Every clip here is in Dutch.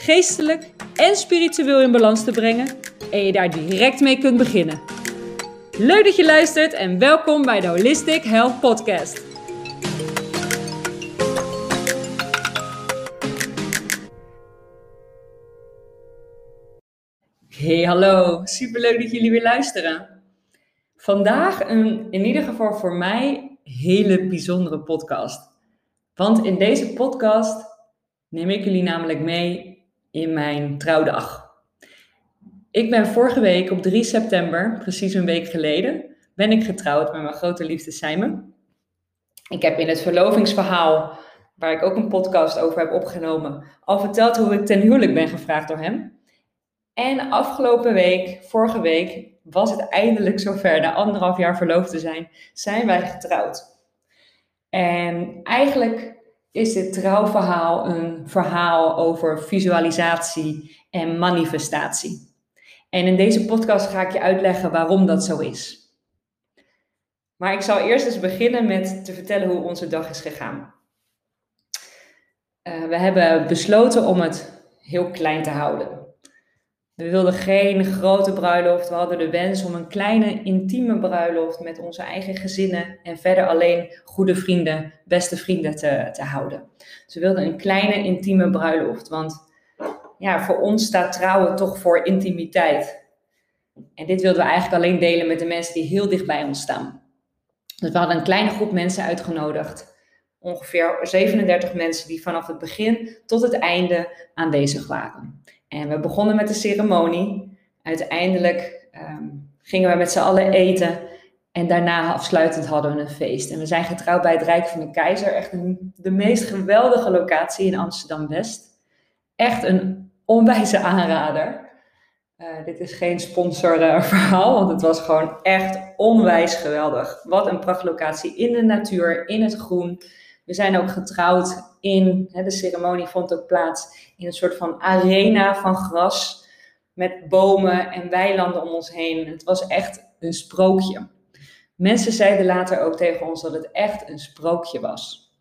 geestelijk en spiritueel in balans te brengen en je daar direct mee kunt beginnen. Leuk dat je luistert en welkom bij de Holistic Health Podcast. Hey, hallo. Superleuk dat jullie weer luisteren. Vandaag een, in ieder geval voor mij, hele bijzondere podcast. Want in deze podcast neem ik jullie namelijk mee in mijn trouwdag. Ik ben vorige week op 3 september, precies een week geleden, ben ik getrouwd met mijn grote liefde Simon. Ik heb in het verlovingsverhaal, waar ik ook een podcast over heb opgenomen, al verteld hoe ik ten huwelijk ben gevraagd door hem. En afgelopen week, vorige week, was het eindelijk zover, na anderhalf jaar verloofd te zijn, zijn wij getrouwd. En eigenlijk is dit trouwverhaal een verhaal over visualisatie en manifestatie. En in deze podcast ga ik je uitleggen waarom dat zo is. Maar ik zal eerst eens beginnen met te vertellen hoe onze dag is gegaan. Uh, we hebben besloten om het heel klein te houden. We wilden geen grote bruiloft. We hadden de wens om een kleine, intieme bruiloft met onze eigen gezinnen en verder alleen goede vrienden, beste vrienden te, te houden. Dus we wilden een kleine, intieme bruiloft. Want ja, voor ons staat trouwen toch voor intimiteit. En dit wilden we eigenlijk alleen delen met de mensen die heel dicht bij ons staan. Dus we hadden een kleine groep mensen uitgenodigd. Ongeveer 37 mensen die vanaf het begin tot het einde aanwezig waren. En we begonnen met de ceremonie. Uiteindelijk ehm, gingen we met z'n allen eten. En daarna afsluitend hadden we een feest. En we zijn getrouwd bij het Rijk van de Keizer. Echt de meest geweldige locatie in Amsterdam-West. Echt een onwijze aanrader. Uh, dit is geen sponsorverhaal, want het was gewoon echt onwijs geweldig. Wat een prachtlocatie in de natuur, in het groen. We zijn ook getrouwd in, hè, de ceremonie vond ook plaats in een soort van arena van gras met bomen en weilanden om ons heen. Het was echt een sprookje. Mensen zeiden later ook tegen ons dat het echt een sprookje was.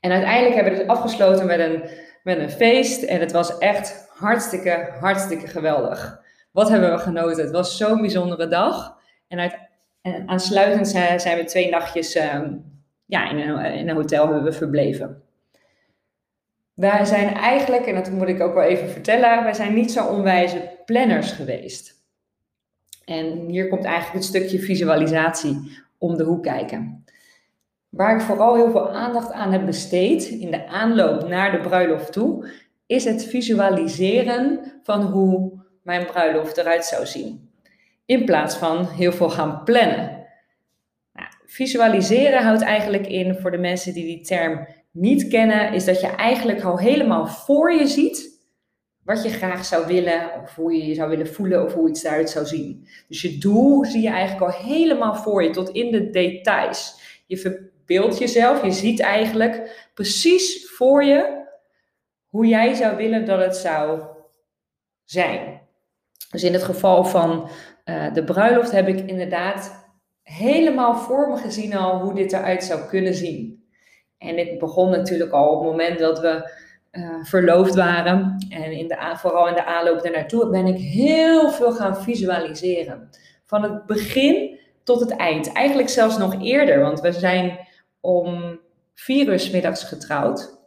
En uiteindelijk hebben we het afgesloten met een, met een feest en het was echt hartstikke, hartstikke geweldig. Wat hebben we genoten? Het was zo'n bijzondere dag. En, uit, en aansluitend zijn, zijn we twee nachtjes ehm, ja, in, een, in een hotel hebben we verbleven. Wij zijn eigenlijk, en dat moet ik ook wel even vertellen, wij zijn niet zo onwijze planners geweest. En hier komt eigenlijk het stukje visualisatie om de hoek kijken. Waar ik vooral heel veel aandacht aan heb besteed in de aanloop naar de bruiloft toe, is het visualiseren van hoe mijn bruiloft eruit zou zien. In plaats van heel veel gaan plannen. Visualiseren houdt eigenlijk in, voor de mensen die die term niet kennen, is dat je eigenlijk al helemaal voor je ziet wat je graag zou willen, of hoe je je zou willen voelen, of hoe iets eruit zou zien. Dus je doel zie je eigenlijk al helemaal voor je, tot in de details. Je verbeeldt jezelf, je ziet eigenlijk precies voor je hoe jij zou willen dat het zou zijn. Dus in het geval van uh, de bruiloft heb ik inderdaad helemaal voor me gezien al hoe dit eruit zou kunnen zien. En dit begon natuurlijk al op het moment dat we uh, verloofd waren. En in de, vooral in de aanloop daarnaartoe ben ik heel veel gaan visualiseren. Van het begin tot het eind. Eigenlijk zelfs nog eerder, want we zijn om vier uur middags getrouwd.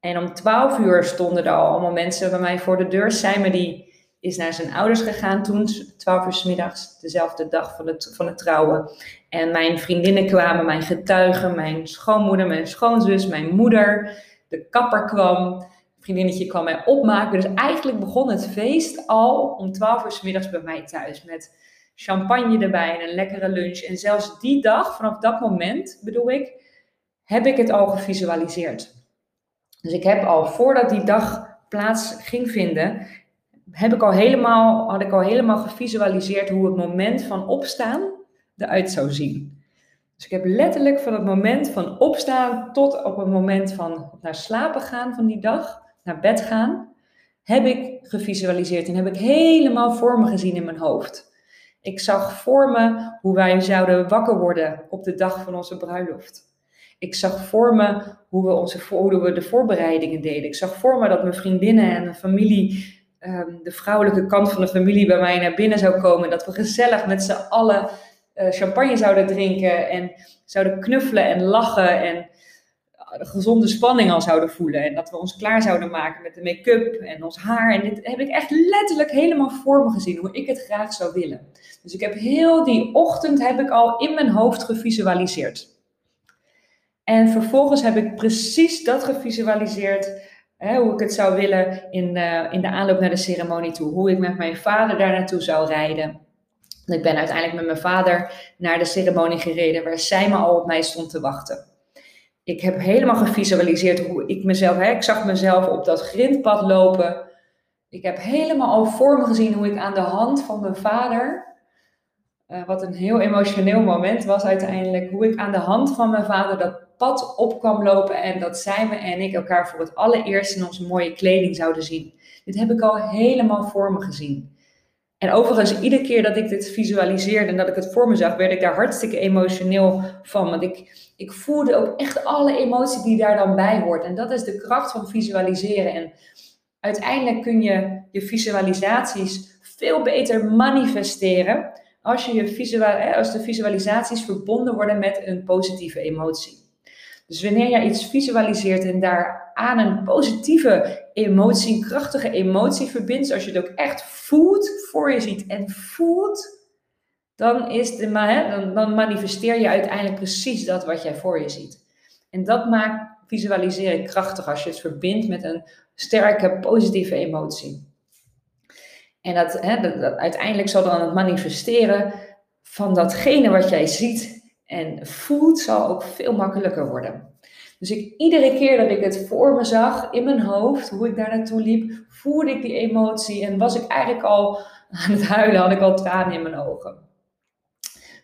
En om twaalf uur stonden er al allemaal mensen bij mij voor de deur. Zijn me die is naar zijn ouders gegaan toen, 12 uur s middags, dezelfde dag van het, van het trouwen. En mijn vriendinnen kwamen, mijn getuigen, mijn schoonmoeder, mijn schoonzus, mijn moeder. De kapper kwam, vriendinnetje kwam mij opmaken. Dus eigenlijk begon het feest al om 12 uur s middags bij mij thuis. Met champagne erbij en een lekkere lunch. En zelfs die dag, vanaf dat moment bedoel ik, heb ik het al gevisualiseerd. Dus ik heb al voordat die dag plaats ging vinden, heb ik al helemaal, had ik al helemaal gevisualiseerd hoe het moment van opstaan eruit zou zien. Dus ik heb letterlijk van het moment van opstaan tot op het moment van naar slapen gaan van die dag, naar bed gaan, heb ik gevisualiseerd en heb ik helemaal voor me gezien in mijn hoofd. Ik zag voor me hoe wij zouden wakker worden op de dag van onze bruiloft. Ik zag voor me hoe we, onze, hoe we de voorbereidingen deden. Ik zag voor me dat mijn vriendinnen en mijn familie, ehm, de vrouwelijke kant van de familie bij mij naar binnen zou komen. Dat we gezellig met z'n allen uh, champagne zouden drinken en zouden knuffelen en lachen en de gezonde spanning al zouden voelen. En dat we ons klaar zouden maken met de make-up en ons haar. En dit heb ik echt letterlijk helemaal voor me gezien, hoe ik het graag zou willen. Dus ik heb heel die ochtend heb ik al in mijn hoofd gevisualiseerd. En vervolgens heb ik precies dat gevisualiseerd, hoe ik het zou willen in, uh, in de aanloop naar de ceremonie toe. Hoe ik met mijn vader daar naartoe zou rijden. ik ben uiteindelijk met mijn vader naar de ceremonie gereden, waar zij me al op mij stond te wachten ik heb helemaal gevisualiseerd hoe ik mezelf, hè, ik zag mezelf op dat grindpad lopen. Ik heb helemaal al voor me gezien hoe ik aan de hand van mijn vader, uh, wat een heel emotioneel moment was uiteindelijk, hoe ik aan de hand van mijn vader dat pad op kwam lopen en dat me en ik elkaar voor het allereerst in onze mooie kleding zouden zien. Dit heb ik al helemaal voor me gezien. En overigens, iedere keer dat ik dit visualiseerde en dat ik het voor me zag, werd ik daar hartstikke emotioneel van. Want ik, ik voelde ook echt alle emotie die daar dan bij hoort. En dat is de kracht van visualiseren. En uiteindelijk kun je je visualisaties veel beter manifesteren als, je je visual, als de visualisaties verbonden worden met een positieve emotie. Dus wanneer jij iets visualiseert en daar aan een positieve emotie, een krachtige emotie verbindt, zoals je het ook echt voelt, voor je ziet en voelt, dan, is de, dan, dan manifesteer je uiteindelijk precies dat wat jij voor je ziet. En dat maakt visualiseren krachtig als je het verbindt met een sterke positieve emotie. En dat, hè, dat, uiteindelijk zal dan het manifesteren van datgene wat jij ziet en voelt, zal ook veel makkelijker worden. Dus ik, iedere keer dat ik het voor me zag in mijn hoofd, hoe ik daar naartoe liep, voelde ik die emotie en was ik eigenlijk al aan het huilen, had ik al tranen in mijn ogen.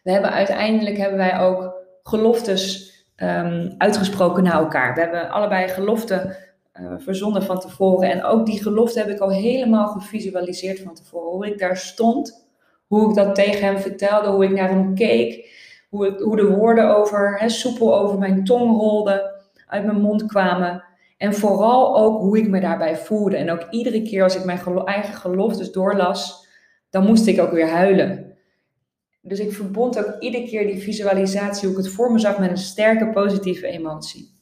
We hebben uiteindelijk hebben wij ook geloftes um, uitgesproken naar elkaar. We hebben allebei geloften uh, verzonnen van tevoren. En ook die gelofte heb ik al helemaal gevisualiseerd van tevoren. Hoe ik daar stond, hoe ik dat tegen hem vertelde, hoe ik naar hem keek, hoe, de woorden over, hè, soepel over mijn tong rolden uit mijn mond kwamen. En vooral ook hoe ik me daarbij voelde. En ook iedere keer als ik mijn gelo eigen geloftes doorlas, dan moest ik ook weer huilen. Dus ik verbond ook iedere keer die visualisatie, hoe ik het voor me zag, met een sterke positieve emotie.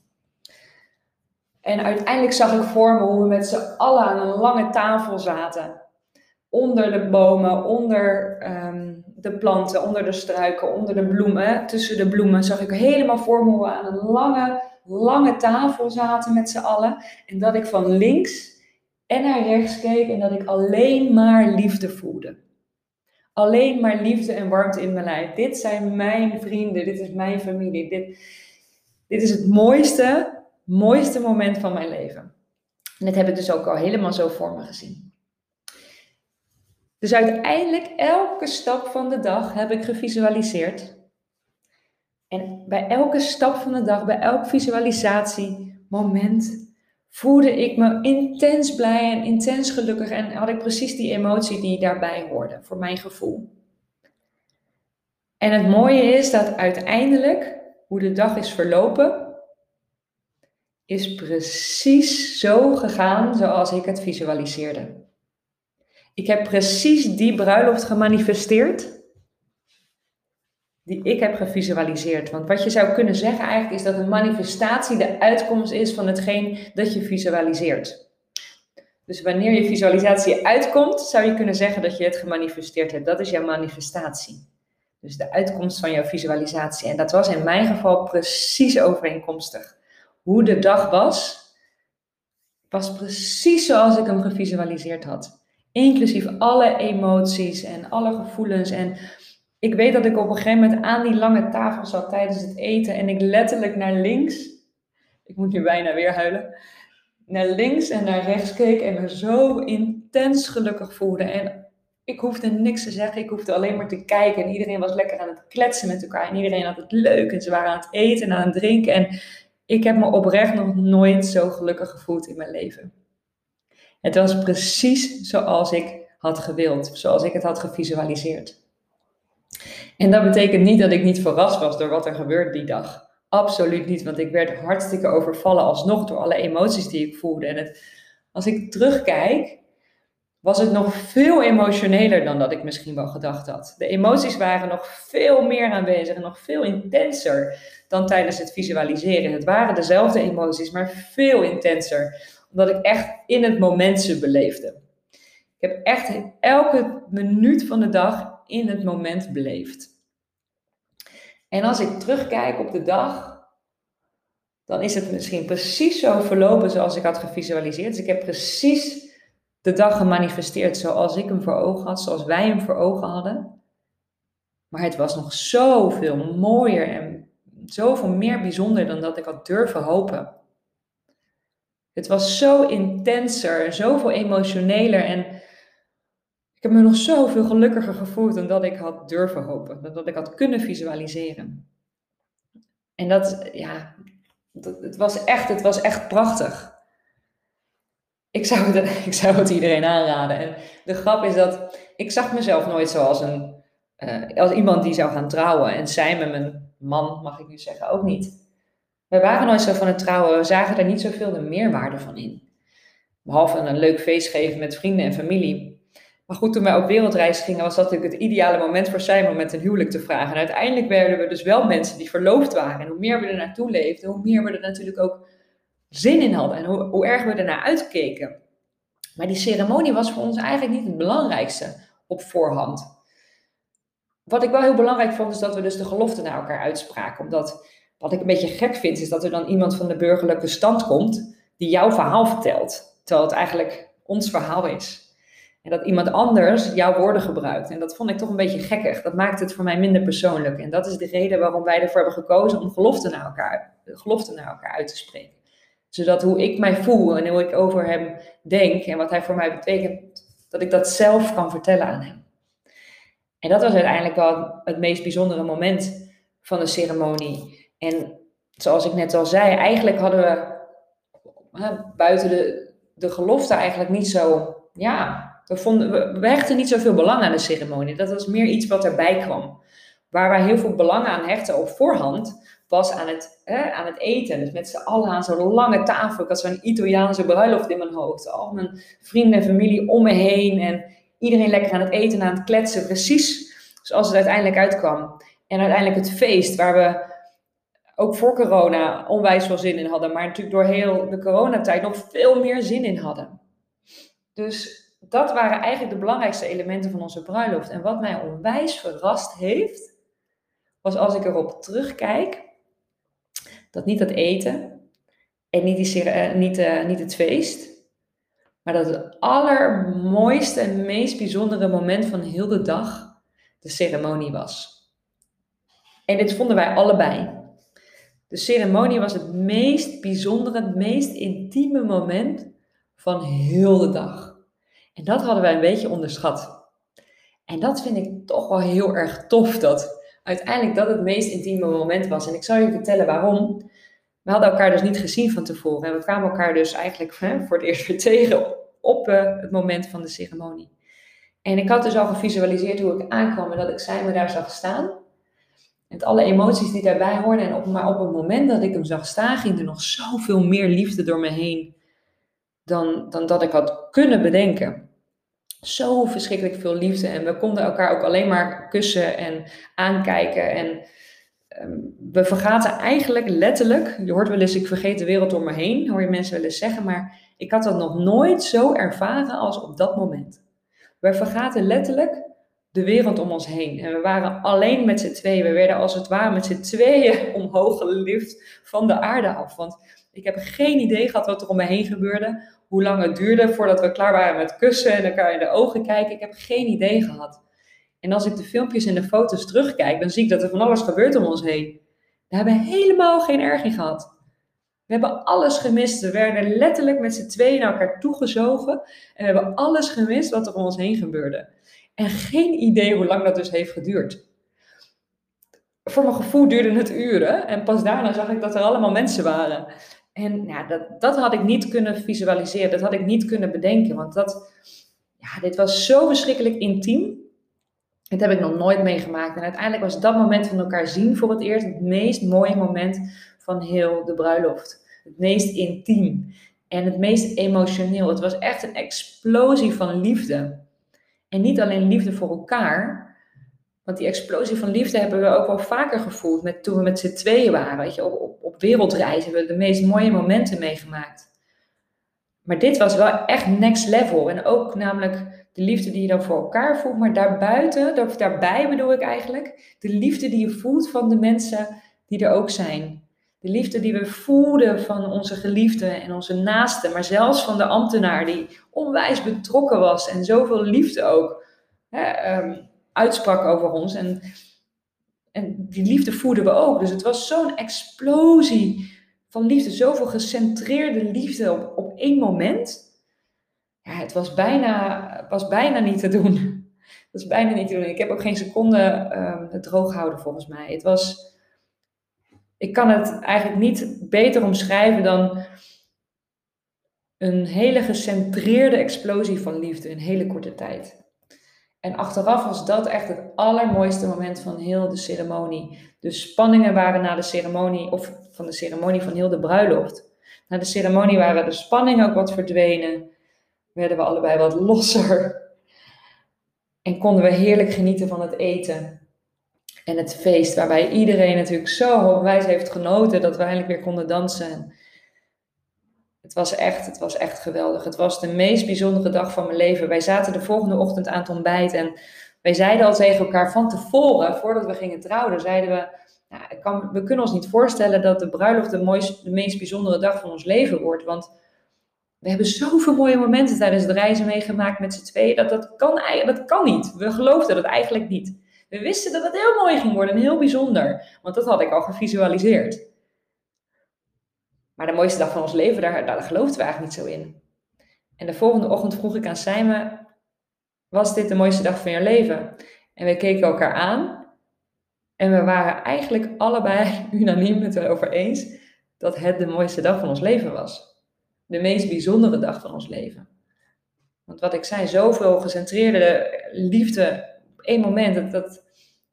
En uiteindelijk zag ik voor me hoe we met z'n allen aan een lange tafel zaten. Onder de bomen, onder um, de planten, onder de struiken, onder de bloemen. Tussen de bloemen zag ik helemaal voor me hoe we aan een lange lange tafel zaten met z'n allen. En dat ik van links en naar rechts keek en dat ik alleen maar liefde voelde. Alleen maar liefde en warmte in mijn lijf. Dit zijn mijn vrienden, dit is mijn familie. Dit, dit is het mooiste, mooiste moment van mijn leven. En dat heb ik dus ook al helemaal zo voor me gezien. Dus uiteindelijk elke stap van de dag heb ik gevisualiseerd. En bij elke stap van de dag, bij elk visualisatiemoment, voelde ik me intens blij en intens gelukkig en had ik precies die emotie die daarbij hoorde, voor mijn gevoel. En het mooie is dat uiteindelijk, hoe de dag is verlopen, is precies zo gegaan zoals ik het visualiseerde. Ik heb precies die bruiloft gemanifesteerd die ik heb gevisualiseerd. Want wat je zou kunnen zeggen eigenlijk is dat een manifestatie de uitkomst is van hetgeen dat je visualiseert. Dus wanneer je visualisatie uitkomt, zou je kunnen zeggen dat je het gemanifesteerd hebt. Dat is jouw manifestatie. Dus de uitkomst van jouw visualisatie. En dat was in mijn geval precies overeenkomstig. Hoe de dag was, was precies zoals ik hem gevisualiseerd had. Inclusief alle emoties en alle gevoelens en ik weet dat ik op een gegeven moment aan die lange tafel zat tijdens het eten en ik letterlijk naar links, ik moet nu bijna weer huilen, naar links en naar rechts keek en me zo intens gelukkig voelde. En ik hoefde niks te zeggen, ik hoefde alleen maar te kijken. En iedereen was lekker aan het kletsen met elkaar. En iedereen had het leuk en ze waren aan het eten en aan het drinken. En ik heb me oprecht nog nooit zo gelukkig gevoeld in mijn leven. Het was precies zoals ik had gewild, zoals ik het had gevisualiseerd. En dat betekent niet dat ik niet verrast was door wat er gebeurde die dag. Absoluut niet, want ik werd hartstikke overvallen alsnog door alle emoties die ik voelde. En het, als ik terugkijk, was het nog veel emotioneler dan dat ik misschien wel gedacht had. De emoties waren nog veel meer aanwezig en nog veel intenser dan tijdens het visualiseren. Het waren dezelfde emoties, maar veel intenser, omdat ik echt in het moment ze beleefde. Ik heb echt elke minuut van de dag in het moment beleefd. En als ik terugkijk op de dag, dan is het misschien precies zo verlopen zoals ik had gevisualiseerd. Dus ik heb precies de dag gemanifesteerd zoals ik hem voor ogen had, zoals wij hem voor ogen hadden. Maar het was nog zoveel mooier en zoveel meer bijzonder dan dat ik had durven hopen. Het was zo intenser, zoveel emotioneler en ik heb me nog zoveel gelukkiger gevoeld dan dat ik had durven hopen, dan dat ik had kunnen visualiseren. En dat, ja, het, was echt, het was echt prachtig ik zou, het, ik zou het iedereen aanraden. En de grap is dat ik zag mezelf nooit zoals een, uh, als iemand die zou gaan trouwen. En zij met mijn man, mag ik nu zeggen, ook niet. We waren nooit zo van het trouwen. We zagen er niet zoveel de meerwaarde van in. Behalve een leuk feest geven met vrienden en familie. Maar goed, toen wij op wereldreis gingen, was dat natuurlijk het ideale moment voor Simon om met een huwelijk te vragen. En uiteindelijk werden we dus wel mensen die verloofd waren. En hoe meer we er naartoe leefden, hoe meer we er natuurlijk ook zin in hadden en hoe, hoe erg we ernaar uitkeken. Maar die ceremonie was voor ons eigenlijk niet het belangrijkste op voorhand. Wat ik wel heel belangrijk vond, is dat we dus de gelofte naar elkaar uitspraken. Omdat, wat ik een beetje gek vind, is dat er dan iemand van de burgerlijke stand komt die jouw verhaal vertelt. Terwijl het eigenlijk ons verhaal is. En dat iemand anders jouw woorden gebruikt. En dat vond ik toch een beetje gekkig. Dat maakt het voor mij minder persoonlijk. En dat is de reden waarom wij ervoor hebben gekozen om gelofte naar elkaar, gelofte naar elkaar uit te spreken zodat hoe ik mij voel en hoe ik over hem denk en wat hij voor mij betekent, dat ik dat zelf kan vertellen aan hem. En dat was uiteindelijk wel het meest bijzondere moment van de ceremonie. En zoals ik net al zei, eigenlijk hadden we buiten de, de gelofte eigenlijk niet zo, ja, we, vonden, we, we hechten niet zoveel belang aan de ceremonie. Dat was meer iets wat erbij kwam. Waar wij heel veel belang aan hechten op voorhand, was aan het, hè, aan het eten. Dus met z'n allen aan zo'n lange tafel. Ik had zo'n Italiaanse bruiloft in mijn hoofd. Al mijn vrienden en familie om me heen. En iedereen lekker aan het eten en aan het kletsen. Precies zoals het uiteindelijk uitkwam. En uiteindelijk het feest waar we ook voor corona onwijs veel zin in hadden. Maar natuurlijk door heel de coronatijd nog veel meer zin in hadden. Dus dat waren eigenlijk de belangrijkste elementen van onze bruiloft. En wat mij onwijs verrast heeft, was als ik erop terugkijk, dat niet het eten en niet, die, uh, niet, uh, niet het feest, maar dat het allermooiste en meest bijzondere moment van heel de dag de ceremonie was. En dit vonden wij allebei. De ceremonie was het meest bijzondere, het meest intieme moment van heel de dag. En dat hadden wij een beetje onderschat. En dat vind ik toch wel heel erg tof, dat uiteindelijk dat het meest intieme moment was. En ik zal je vertellen waarom. We hadden elkaar dus niet gezien van tevoren. En we kwamen elkaar dus eigenlijk hè, voor het eerst weer tegen op uh, het moment van de ceremonie. En ik had dus al gevisualiseerd hoe ik aankwam en dat ik zij me daar zag staan. Met alle emoties die daarbij hoorden. En op, maar op het moment dat ik hem zag staan, ging er nog zoveel meer liefde door me heen dan, dan dat ik had kunnen bedenken zo verschrikkelijk veel liefde. En we konden elkaar ook alleen maar kussen en aankijken. En um, we vergaten eigenlijk letterlijk, je hoort wel eens, ik vergeet de wereld om me heen, hoor je mensen wel eens zeggen, maar ik had dat nog nooit zo ervaren als op dat moment. We vergaten letterlijk de wereld om ons heen. En we waren alleen met z'n tweeën. We werden als het ware met z'n tweeën omhoog gelift van de aarde af. Want ik heb geen idee gehad wat er om me heen gebeurde hoe lang het duurde voordat we klaar waren met kussen en elkaar in de ogen kijken. Ik heb geen idee gehad. En als ik de filmpjes en de foto's terugkijk, dan zie ik dat er van alles gebeurt om ons heen. We hebben helemaal geen erg in gehad. We hebben alles gemist. We werden letterlijk met z'n tweeën naar elkaar toegezogen. En we hebben alles gemist wat er om ons heen gebeurde. En geen idee hoe lang dat dus heeft geduurd. Voor mijn gevoel duurde het uren. En pas daarna zag ik dat er allemaal mensen waren. En ja, dat, dat had ik niet kunnen visualiseren. Dat had ik niet kunnen bedenken. Want dat, ja, dit was zo verschrikkelijk intiem. Dit heb ik nog nooit meegemaakt. En uiteindelijk was dat moment van elkaar zien voor het eerst het meest mooie moment van heel de bruiloft. Het meest intiem en het meest emotioneel. Het was echt een explosie van liefde. En niet alleen liefde voor elkaar, want die explosie van liefde hebben we ook wel vaker gevoeld met, toen we met z'n tweeën waren. Weet je, op, op, op wereldreizen hebben we de meest mooie momenten meegemaakt. Maar dit was wel echt next level. En ook namelijk de liefde die je dan voor elkaar voelt. Maar daarbuiten, daarbij bedoel ik eigenlijk, de liefde die je voelt van de mensen die er ook zijn. De liefde die we voelden van onze geliefden en onze naasten. Maar zelfs van de ambtenaar die onwijs betrokken was en zoveel liefde ook. Hè, um, uitsprak over ons. En, en die liefde voerden we ook. Dus het was zo'n explosie van liefde. Zoveel gecentreerde liefde op, op één moment. Ja, het was bijna, was bijna niet te doen. Het was bijna niet te doen. Ik heb ook geen seconde um, het droog gehouden volgens mij. Het was... Ik kan het eigenlijk niet beter omschrijven dan een hele gecentreerde explosie van liefde in hele korte tijd. En achteraf was dat echt het allermooiste moment van heel de ceremonie. De spanningen waren na de ceremonie, of van de ceremonie van heel de bruiloft. Na de ceremonie waren de spanningen ook wat verdwenen. Werden we allebei wat losser. En konden we heerlijk genieten van het eten. En het feest, waarbij iedereen natuurlijk zo onwijs heeft genoten dat we eindelijk weer konden dansen het was echt, het was echt geweldig. Het was de meest bijzondere dag van mijn leven. Wij zaten de volgende ochtend aan het ontbijt en wij zeiden al tegen elkaar van tevoren, voordat we gingen trouwen, zeiden we, nou, kan, we kunnen ons niet voorstellen dat de bruiloft de, mooiste, de meest bijzondere dag van ons leven wordt. Want we hebben zoveel mooie momenten tijdens het reizen meegemaakt met z'n tweeën. Dat, dat, kan, dat kan niet. We geloofden dat eigenlijk niet. We wisten dat het heel mooi ging worden en heel bijzonder. Want dat had ik al gevisualiseerd. Maar de mooiste dag van ons leven, daar, daar geloofden we eigenlijk niet zo in. En de volgende ochtend vroeg ik aan Simon, was dit de mooiste dag van je leven? En we keken elkaar aan en we waren eigenlijk allebei unaniem het erover eens dat het de mooiste dag van ons leven was. De meest bijzondere dag van ons leven. Want wat ik zei, zoveel gecentreerde liefde op één moment, dat, dat,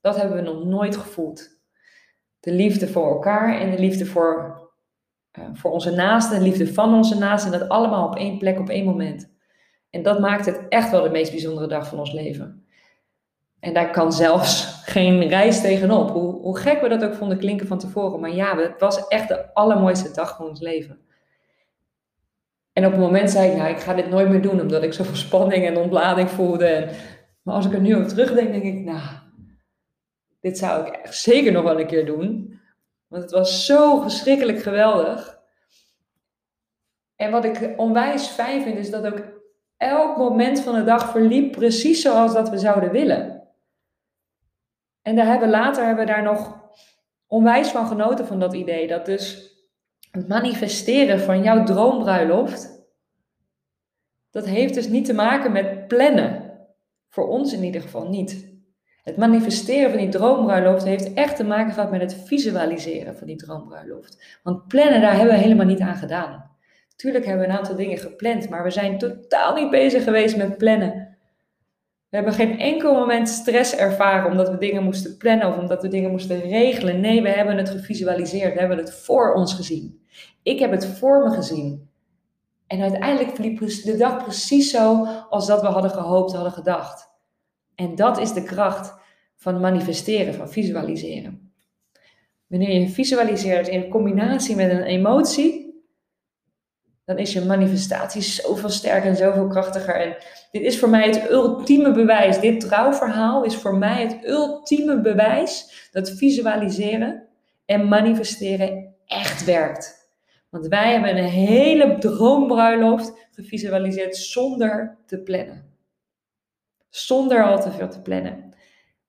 dat hebben we nog nooit gevoeld. De liefde voor elkaar en de liefde voor uh, voor onze naasten, de liefde van onze naasten. En dat allemaal op één plek, op één moment. En dat maakt het echt wel de meest bijzondere dag van ons leven. En daar kan zelfs geen reis tegenop. Hoe, hoe gek we dat ook vonden klinken van tevoren. Maar ja, het was echt de allermooiste dag van ons leven. En op het moment zei ik, nou, ik ga dit nooit meer doen, omdat ik zoveel spanning en ontlading voelde. Maar als ik er nu op terugdenk, denk ik, nou, dit zou ik echt zeker nog wel een keer doen. Want het was zo verschrikkelijk geweldig. En wat ik onwijs fijn vind, is dat ook elk moment van de dag verliep precies zoals dat we zouden willen. En daar hebben, later hebben we daar nog onwijs van genoten van dat idee. Dat dus het manifesteren van jouw droombruiloft, dat heeft dus niet te maken met plannen. Voor ons in ieder geval niet. Het manifesteren van die droombruiloft heeft echt te maken gehad met het visualiseren van die droombruiloft. Want plannen, daar hebben we helemaal niet aan gedaan. Tuurlijk hebben we een aantal dingen gepland, maar we zijn totaal niet bezig geweest met plannen. We hebben geen enkel moment stress ervaren omdat we dingen moesten plannen of omdat we dingen moesten regelen. Nee, we hebben het gevisualiseerd, we hebben het voor ons gezien. Ik heb het voor me gezien. En uiteindelijk verliep de dag precies zo als dat we hadden gehoopt, hadden gedacht. En dat is de kracht van manifesteren, van visualiseren. Wanneer je visualiseert in combinatie met een emotie, dan is je manifestatie zoveel sterker en zoveel krachtiger. En dit is voor mij het ultieme bewijs. Dit trouwverhaal is voor mij het ultieme bewijs dat visualiseren en manifesteren echt werkt. Want wij hebben een hele droombruiloft gevisualiseerd zonder te plannen. Zonder al te veel te plannen.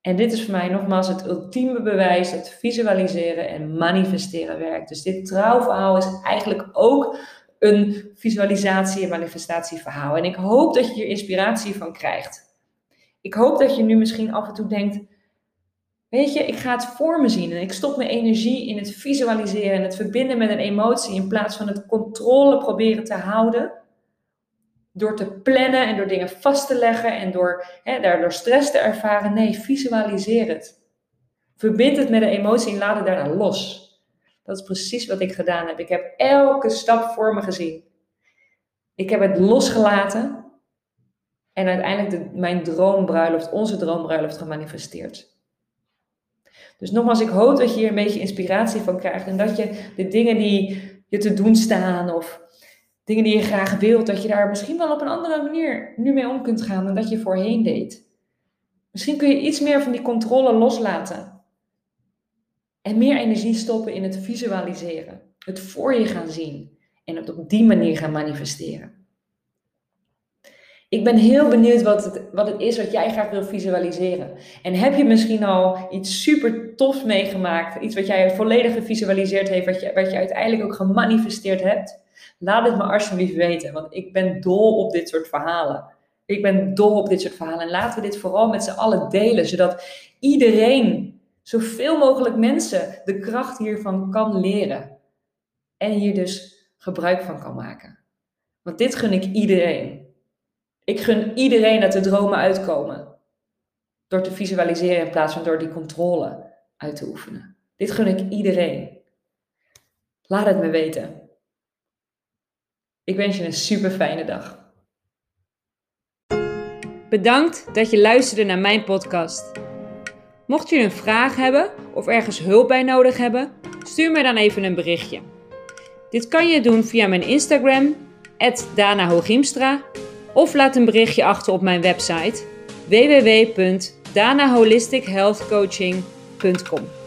En dit is voor mij nogmaals het ultieme bewijs dat visualiseren en manifesteren werkt. Dus dit trouwverhaal is eigenlijk ook een visualisatie- en manifestatieverhaal. En ik hoop dat je hier inspiratie van krijgt. Ik hoop dat je nu misschien af en toe denkt: Weet je, ik ga het voor me zien en ik stop mijn energie in het visualiseren en het verbinden met een emotie in plaats van het controle proberen te houden. Door te plannen en door dingen vast te leggen en door hè, daardoor stress te ervaren. Nee, visualiseer het. Verbind het met een emotie en laat het daarna los. Dat is precies wat ik gedaan heb. Ik heb elke stap voor me gezien. Ik heb het losgelaten en uiteindelijk de, mijn droombruiloft, onze droombruiloft gemanifesteerd. Dus nogmaals, ik hoop dat je hier een beetje inspiratie van krijgt. En dat je de dingen die je te doen staan of dingen die je graag wilt, dat je daar misschien wel op een andere manier nu mee om kunt gaan dan dat je voorheen deed. Misschien kun je iets meer van die controle loslaten. En meer energie stoppen in het visualiseren. Het voor je gaan zien. En het op die manier gaan manifesteren. Ik ben heel benieuwd wat het, wat het is wat jij graag wil visualiseren. En heb je misschien al iets super tofs meegemaakt? Iets wat jij volledig gevisualiseerd heeft, wat je, wat je uiteindelijk ook gemanifesteerd hebt? Laat het me alsjeblieft weten, want ik ben dol op dit soort verhalen. Ik ben dol op dit soort verhalen. En laten we dit vooral met z'n allen delen, zodat iedereen, zoveel mogelijk mensen, de kracht hiervan kan leren. En hier dus gebruik van kan maken. Want dit gun ik iedereen. Ik gun iedereen dat de dromen uitkomen. Door te visualiseren in plaats van door die controle uit te oefenen. Dit gun ik iedereen. Laat het me weten. Ik wens je een super fijne dag. Bedankt dat je luisterde naar mijn podcast. Mocht je een vraag hebben of ergens hulp bij nodig hebben, stuur me dan even een berichtje. Dit kan je doen via mijn Instagram, Dana of laat een berichtje achter op mijn website www.danaholistichealthcoaching.com.